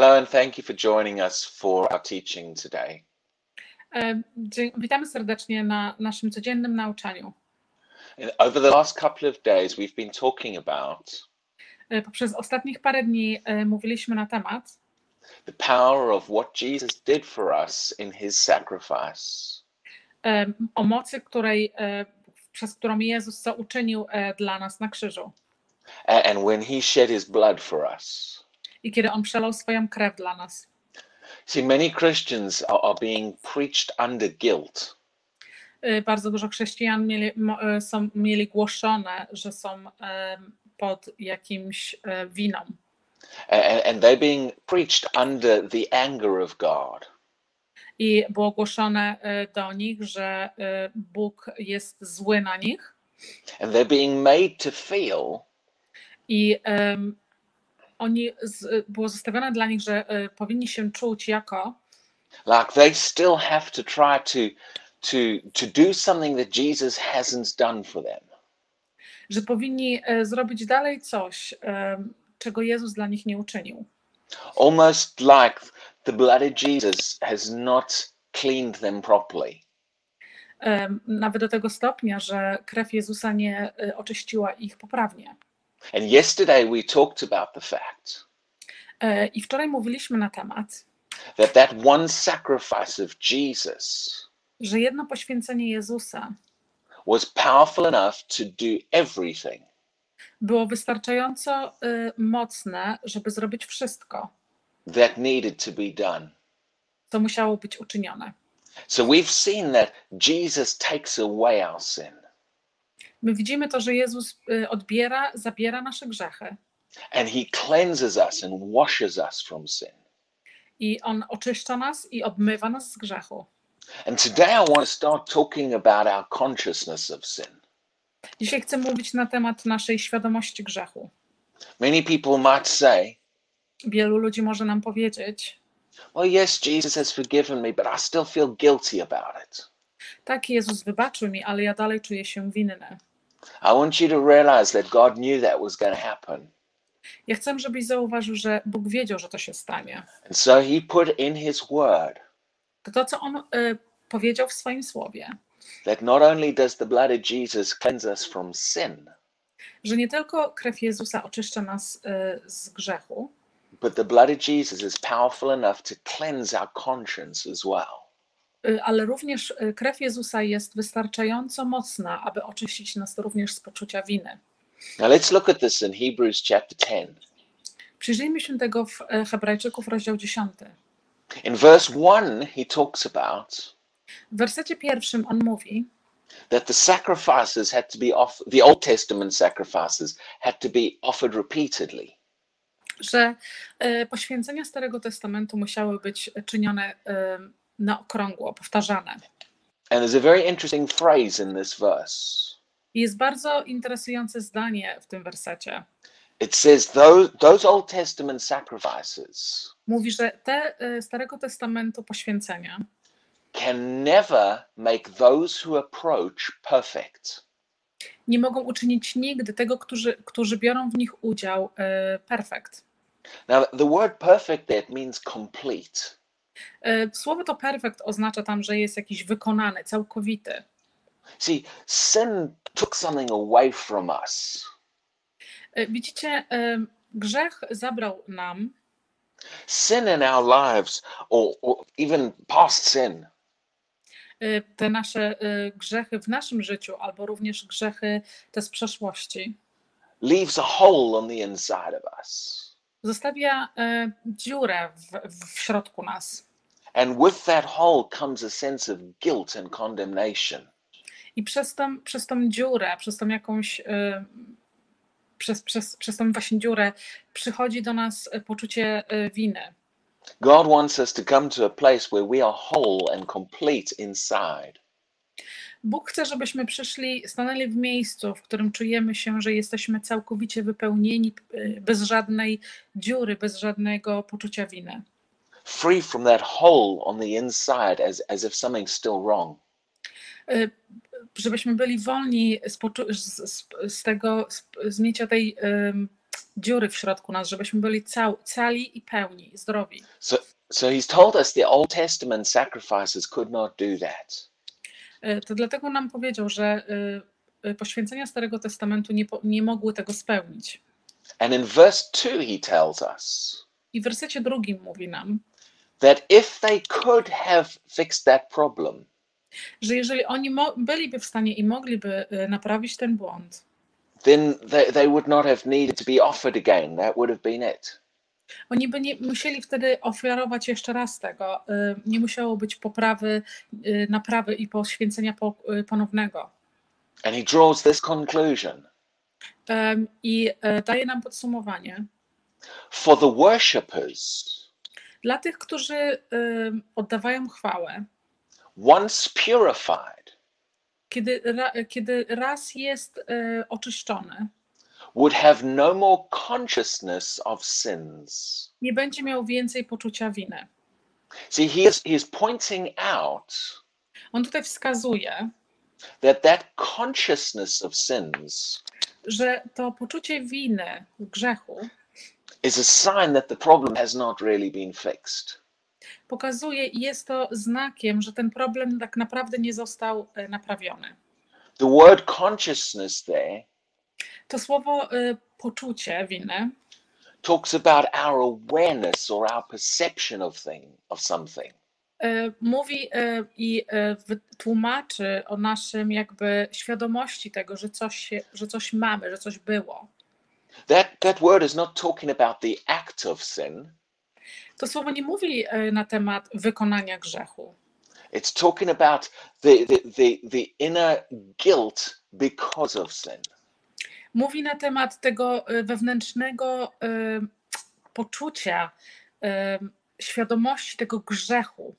Hello, and thank you for joining us for our teaching today. E, Witamy serdecznie na naszym codziennym nauczaniu. Over the last couple of days, we've been talking about E, Poprzez ostatnich parę dni e, mówiliśmy na temat the power of what Jesus did for us in his sacrifice. o mocy, której, przez którą Jezus co uczynił dla nas na krzyżu. And when he shed his blood for us. I kiedy On przelał swoją krew dla nas. See, many Christians are, are being preached under guilt. E, Bardzo dużo chrześcijan mieli, e, są, mieli głoszone, że są pod jakimś e, winą. And, and they're being preached under the anger of God. I było głoszone e, do nich, że e, Bóg jest zły na nich. And they're being made to feel I em, oni z, było zostawione dla nich, że e, powinni się czuć jako, like they still have to try to, to, to do something that Jesus hasn't done for them. że powinni e, zrobić dalej coś, em, czego Jezus dla nich nie uczynił. almost like the blood of Jesus has not cleaned them properly. Nawet do tego stopnia, że krew Jezusa nie e, oczyściła ich poprawnie. And yesterday we talked about the fact E, I wczoraj mówiliśmy na temat, that that one sacrifice of Jesus że jedno poświęcenie Jezusa was powerful enough to do everything było wystarczająco e, mocne, żeby zrobić wszystko, that needed to be done. co musiało być uczynione. So we've seen that Jesus takes away our sin My widzimy to, że Jezus e, odbiera, zabiera nasze grzechy. and he cleanses us and washes us from sin. i On oczyszcza nas i obmywa nas z grzechu. And today I want to start talking about our consciousness of sin. Dzisiaj chcę mówić na temat naszej świadomości grzechu. Many people might say, Wielu ludzi może nam powiedzieć: Well, yes, Jesus has forgiven me, but I still feel guilty about it. Tak, Jezus wybaczył mi, ale ja dalej czuję się winny. I want you to realize that God knew that was going to happen. Ja chcę, żebyś zauważył, że Bóg wiedział, że to się stanie. And so he put in his word To to, co On y, powiedział w swoim słowie, that not only does the blood of Jesus cleanse us from sin, że nie tylko krew Jezusa oczyszcza nas y, z grzechu, but the blood of Jesus is powerful enough to cleanse our conscience as well. Y, ale również y, krew Jezusa jest wystarczająco mocna, aby oczyścić nas również z poczucia winy. Now let's look at this in Hebrews chapter 10. Przyjrzyjmy się tego w e, Hebrajczyków, rozdział 10. In verse 1, he talks about W wersecie pierwszym on mówi, that the sacrifices had to be off the Old Testament sacrifices had to be offered repeatedly. że poświęcenia Starego Testamentu musiały być czynione na okrągło, powtarzane. And there's a very interesting phrase in this verse. I jest bardzo interesujące zdanie w tym wersecie. It says those, those Old Testament sacrifices Mówi, że te e, Starego Testamentu poświęcenia can never make those who approach perfect. nie mogą uczynić nigdy tego, którzy, którzy biorą w nich udział, e, perfekt. Now, the word perfect it means complete. E, Słowo to perfekt oznacza tam, że jest jakiś wykonany, całkowity. See, sin took something away from us. E, Widzicie, e, grzech zabrał nam Sin in our lives, or, or even past sin, te nasze grzechy w naszym życiu, albo również grzechy te z przeszłości, leaves a hole on the inside of us. Zostawia y, dziurę w, w środku nas. And with that hole comes a sense of guilt and condemnation. I przez tą, przez tą dziurę, przez tą jakąś, y, przez, przez, przez tą właśnie dziurę przychodzi do nas poczucie y, winy. God wants us to come to a place where we are whole and complete inside. Bóg chce, żebyśmy przyszli, stanęli w miejscu, w którym czujemy się, że jesteśmy całkowicie wypełnieni, y, bez żadnej dziury, bez żadnego poczucia winy. Free from that hole on the inside as, as if something's still wrong. Y, Żebyśmy byli wolni z, z, z, tego, z, z tej, ym, dziury w środku nas, żebyśmy byli cał, cali i pełni, zdrowi. So, so he's told us the Old Testament sacrifices could not do that. E, To dlatego nam powiedział, że y, y, poświęcenia Starego Testamentu nie, nie mogły tego spełnić. And in verse 2, he tells us I w wersecie drugim mówi nam, that if they could have fixed that problem, że jeżeli oni byliby w stanie i mogliby naprawić ten błąd, then they, they would not have needed to be offered again. That would have been it. Oni by nie musieli wtedy ofiarować jeszcze raz tego. y, Nie musiało być poprawy, y, naprawy i poświęcenia po- y, ponownego. And he draws this conclusion I e, daje nam podsumowanie. for the worshippers, Dla tych, którzy oddawają chwałę, once purified, kiedy, kiedy raz jest e, oczyszczony, would have no more consciousness of sins. nie będzie miał więcej poczucia winy. See, he is, he is pointing out On tutaj wskazuje, that that consciousness of sins że to poczucie winy, grzechu, is a sign that the problem has not really been fixed. pokazuje i jest to znakiem, że ten problem tak naprawdę nie został e, naprawiony. The word consciousness there To słowo e, poczucie winy talks about our awareness or our perception of thing of something. e, mówi e, i tłumaczy o naszym jakby świadomości tego, że coś, że coś mamy, że coś było. That that word is not talking about the act of sin. To słowo nie mówi na temat wykonania grzechu. It's talking about the, the, the, the inner guilt because of sin. Mówi na temat tego e, wewnętrznego e, poczucia, e, świadomości tego grzechu.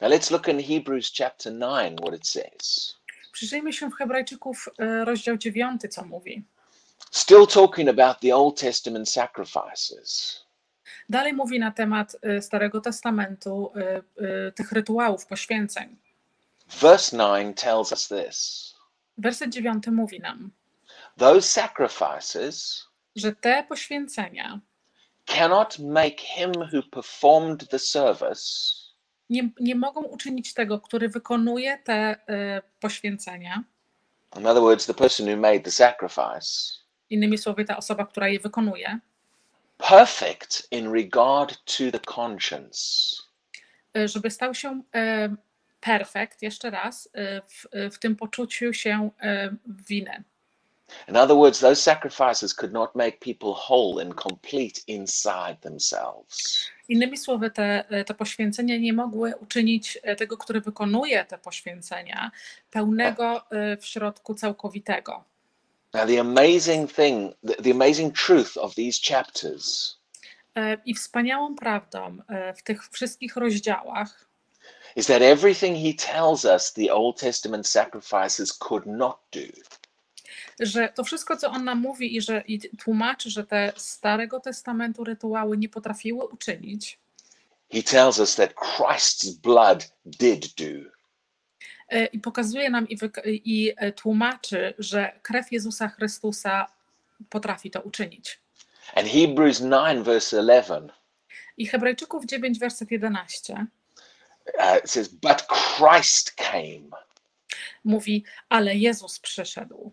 Now let's look in Hebrews chapter 9 what it says. Przyjrzyjmy się w Hebrajczyków rozdział 9, co mówi. Still talking about the Old Testament sacrifices. Dalej mówi na temat Starego Testamentu, tych rytuałów, poświęceń. Verse 9 tells us this Werset 9 mówi nam, those sacrifices że te poświęcenia cannot make him who performed the service nie, nie mogą uczynić tego, który wykonuje te e, poświęcenia, in other words the person who made the sacrifice innymi słowy, ta osoba, która je wykonuje, perfect in regard to the conscience e, żeby stał się e, perfekt, jeszcze raz, w, w tym poczuciu się winy. In other words those sacrifices could not make people whole and complete inside themselves Innymi słowy, te, te poświęcenia nie mogły uczynić e, tego, który wykonuje te poświęcenia, pełnego e, w środku całkowitego. now the amazing thing the, the amazing truth of these chapters E, I wspaniałą prawdą w tych wszystkich rozdziałach is that everything he tells us the Old Testament sacrifices could not do, że to wszystko, co on nam mówi i że i tłumaczy, że te Starego Testamentu rytuały nie potrafiły uczynić, he tells us that Christ's blood did do. e, i pokazuje nam i, i e, tłumaczy, że krew Jezusa Chrystusa potrafi to uczynić. And Hebrews 9, verse 11, I Hebrajczyków 9, werset 11 uh, it says, But Christ came. mówi, ale Jezus przyszedł.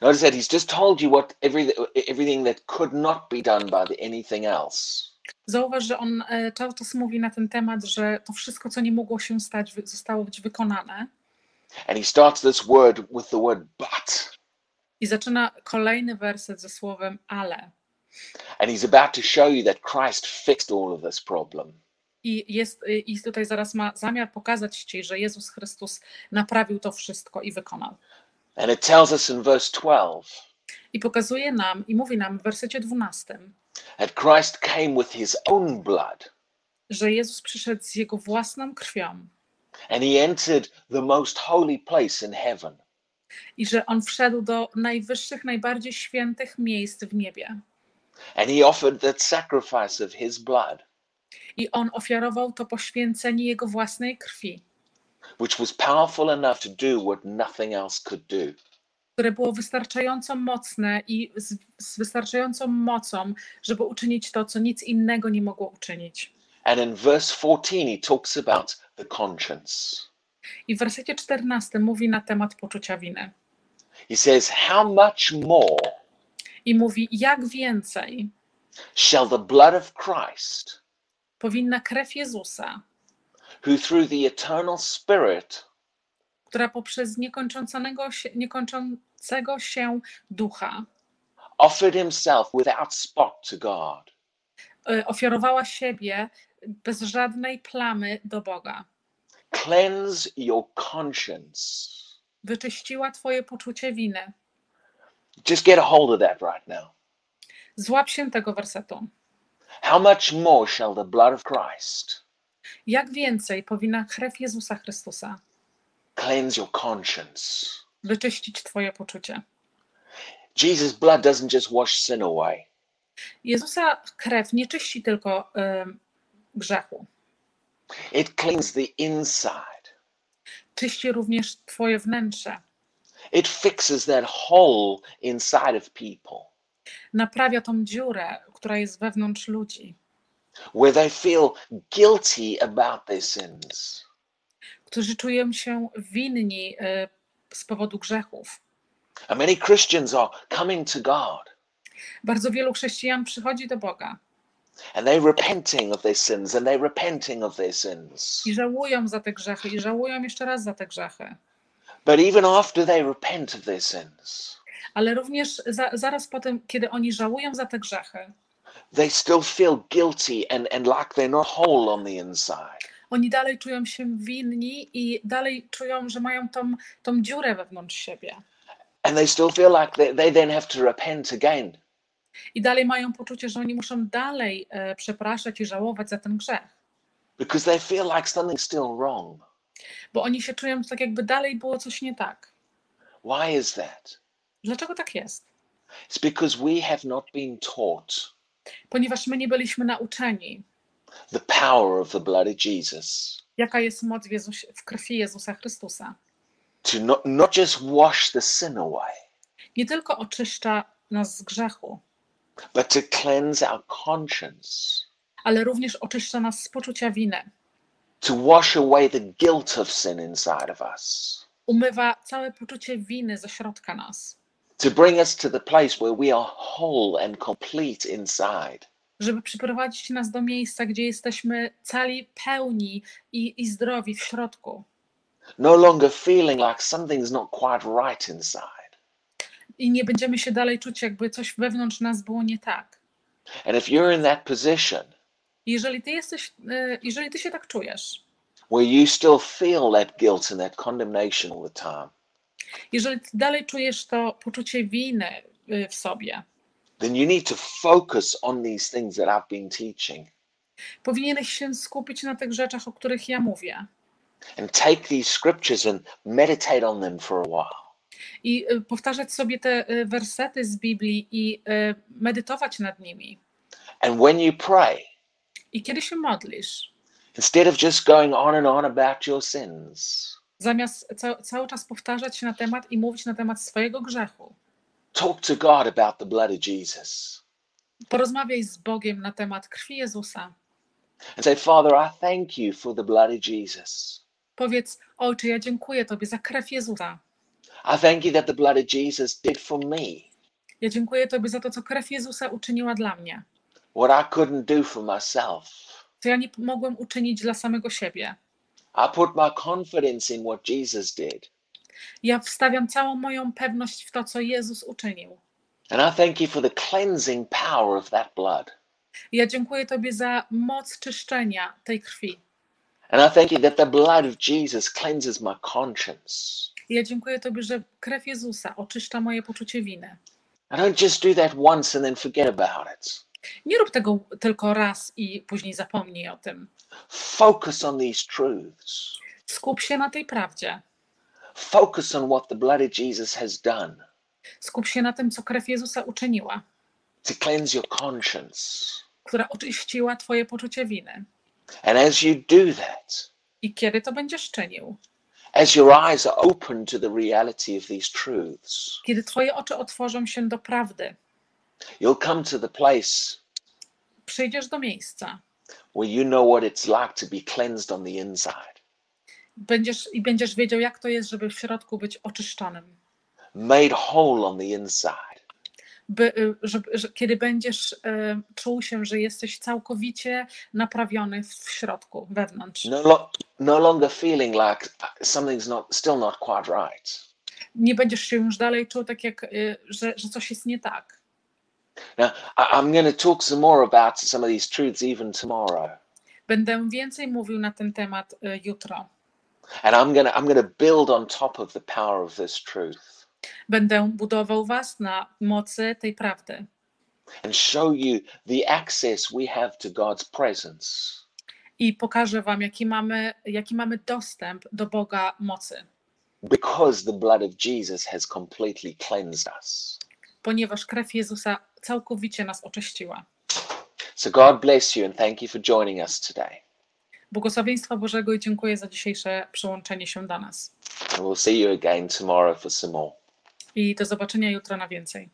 Notice that he's just told you what every, everything that could not be done by the, anything else. Zauważ, że on e, cały czas mówi na ten temat, że to wszystko, co nie mogło się stać, zostało być wykonane. And he starts this word with the word but. I zaczyna kolejny werset ze słowem ale. And he's about to show you that Christ fixed all of this problem. I, jest, I tutaj zaraz ma zamiar pokazać Ci, że Jezus Chrystus naprawił to wszystko i wykonał. And it tells us in verse 12 I pokazuje nam i mówi nam w wersecie 12, that Christ came with his own blood że Jezus przyszedł z Jego własną krwią and he entered the most holy place in heaven. i że On wszedł do najwyższych, najbardziej świętych miejsc w niebie. And he offered that sacrifice of his blood, I On ofiarował to poświęcenie Jego własnej krwi, which was powerful enough to do what nothing else could do. które było wystarczająco mocne i z, z wystarczającą mocą, żeby uczynić to, co nic innego nie mogło uczynić. And in verse 14, he talks about the conscience. I w wersecie 14 mówi na temat poczucia winy. He says, How much more I mówi, jak więcej shall the blood of Christ, powinna krew Jezusa, who through the eternal Spirit która poprzez niekończącego się, niekończącego się ducha offered himself without spot to God, y, ofiarowała siebie bez żadnej plamy do Boga. cleanse your conscience? Wyczyściła twoje poczucie winy. Just get a hold of that right now. Złap się tego wersetu. How much more shall the blood of Christ Jak więcej powinna krew Jezusa Chrystusa cleanse your conscience? wyczyścić twoje poczucie. Jesus' blood doesn't just wash sin away, Jezusa krew nie czyści tylko ym, grzechu, it cleans the inside. czyści również twoje wnętrze. It fixes that hole inside of people Naprawia tą dziurę, która jest wewnątrz ludzi, where they feel guilty about their sins. którzy czują się winni y, z powodu grzechów. And many Christians are coming to God Bardzo wielu chrześcijan przychodzi do Boga and they're repenting of their sins and they're repenting of their sins. i żałują za te grzechy, i żałują jeszcze raz za te grzechy. But even after they repent of their sins, Ale również za, zaraz po tym, kiedy oni żałują za te grzechy, they still feel guilty and, and like they're not whole on the inside. oni dalej czują się winni i dalej czują, że mają tą, tą dziurę wewnątrz siebie. And they still feel like they, they then have to repent again. I dalej mają poczucie, że oni muszą dalej e, przepraszać i żałować za ten grzech. because they feel like something's still wrong. Bo oni się czują tak, jakby dalej było coś nie tak. Why is that? Dlaczego tak jest? It's because we have not been taught Ponieważ my nie byliśmy nauczeni, the power of the blood of Jesus. Jaka jest moc w, Jezus, w krwi Jezusa Chrystusa. to not, not just wash the sin away, Nie tylko oczyszcza nas z grzechu, but to cleanse our conscience, ale również oczyszcza nas z poczucia winy. to wash away the guilt of sin inside of us, Umywa całe poczucie winy ze środka nas, to bring us to the place where we are whole and complete inside. żeby przyprowadzić nas do miejsca, gdzie jesteśmy cali pełni i, i zdrowi w środku. No longer feeling like something's not quite right inside. I nie będziemy się dalej czuć, jakby coś wewnątrz nas było nie tak. And if you're in that position Jeżeli ty jesteś, y, jeżeli ty się tak czujesz, where you still feel that guilt and that condemnation all the time, jeżeli ty dalej czujesz to poczucie winy y, w sobie, then you need to focus on these things that I've been teaching powinieneś się skupić na tych rzeczach, o których ja mówię. and take these scriptures and meditate on them for a while. I y, powtarzać sobie te y, wersety z Biblii i medytować nad nimi. And when you pray, I kiedy się modlisz, instead of just going on and on about your sins, zamiast ca- cały czas powtarzać się na temat i mówić na temat swojego grzechu, talk to God about the blood of Jesus porozmawiaj z Bogiem na temat krwi Jezusa. and say, Father, I thank you for the blood of Jesus. Powiedz, Ojcze, ja dziękuję Tobie za krew Jezusa. I thank you that the blood of Jesus did for me Ja dziękuję Tobie za to, co krew Jezusa uczyniła dla mnie. what I couldn't do for myself. Co ja nie mogłem uczynić dla samego siebie. I put my confidence in what Jesus did. Ja wstawiam całą moją pewność w to, co Jezus uczynił. And I thank you for the cleansing power of that blood. Ja dziękuję Tobie za moc czyszczenia tej krwi. And I thank you that the blood of Jesus cleanses my conscience. Ja dziękuję Tobie, że krew Jezusa oczyszcza moje poczucie winy. I don't just do that once and then forget about it. Nie rób tego tylko raz i później zapomnij o tym. Focus on these truths. Skup się na tej prawdzie. Focus on what the blood of Jesus has done Skup się na tym, co krew Jezusa uczyniła, to cleanse your conscience. która oczyściła Twoje poczucie winy. And as you do that, I kiedy to będziesz czynił, as your eyes are open to the reality of these truths, Kiedy Twoje oczy otworzą się do prawdy, you'll come to the place przyjdziesz do miejsca where you know what it's like to be cleansed on the inside, będziesz, i będziesz wiedział, jak to jest, żeby w środku być oczyszczonym. made whole on the inside. By, y, żeby, że, kiedy będziesz y, czuł się, że jesteś całkowicie naprawiony w środku, wewnątrz. No, lo- no longer feeling like something's not still not quite right. Nie będziesz się już dalej czuł tak, jak, y, że, że coś jest nie tak. Now, I'm going to talk some more about some of these truths even tomorrow, Będę więcej mówił na ten temat y, jutro. and I'm going to I'm going to build on top of the power of this truth Będę budował Was na mocy tej prawdy and show you the access we have to God's presence. i pokażę Wam, jaki mamy, jaki mamy dostęp do Boga mocy, because the blood of Jesus has completely cleansed us. ponieważ krew Jezusa całkowicie nas oczyściła. So God bless you and thank you for joining us today. Błogosławieństwa Bożego i dziękuję za dzisiejsze przyłączenie się do nas. And we'll see you again tomorrow for some more. I do zobaczenia jutro na więcej.